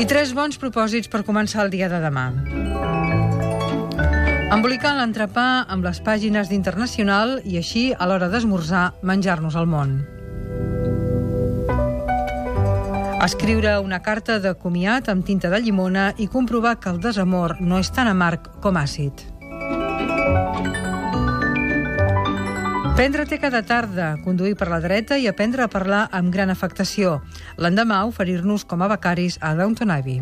I tres bons propòsits per començar el dia de demà. Embolicar l'entrepà amb les pàgines d'Internacional i així, a l'hora d'esmorzar, menjar-nos el món. Escriure una carta de comiat amb tinta de llimona i comprovar que el desamor no és tan amarg com àcid. Prendre té cada tarda, conduir per la dreta i aprendre a parlar amb gran afectació. L'endemà oferir-nos com a becaris a Downton Abbey.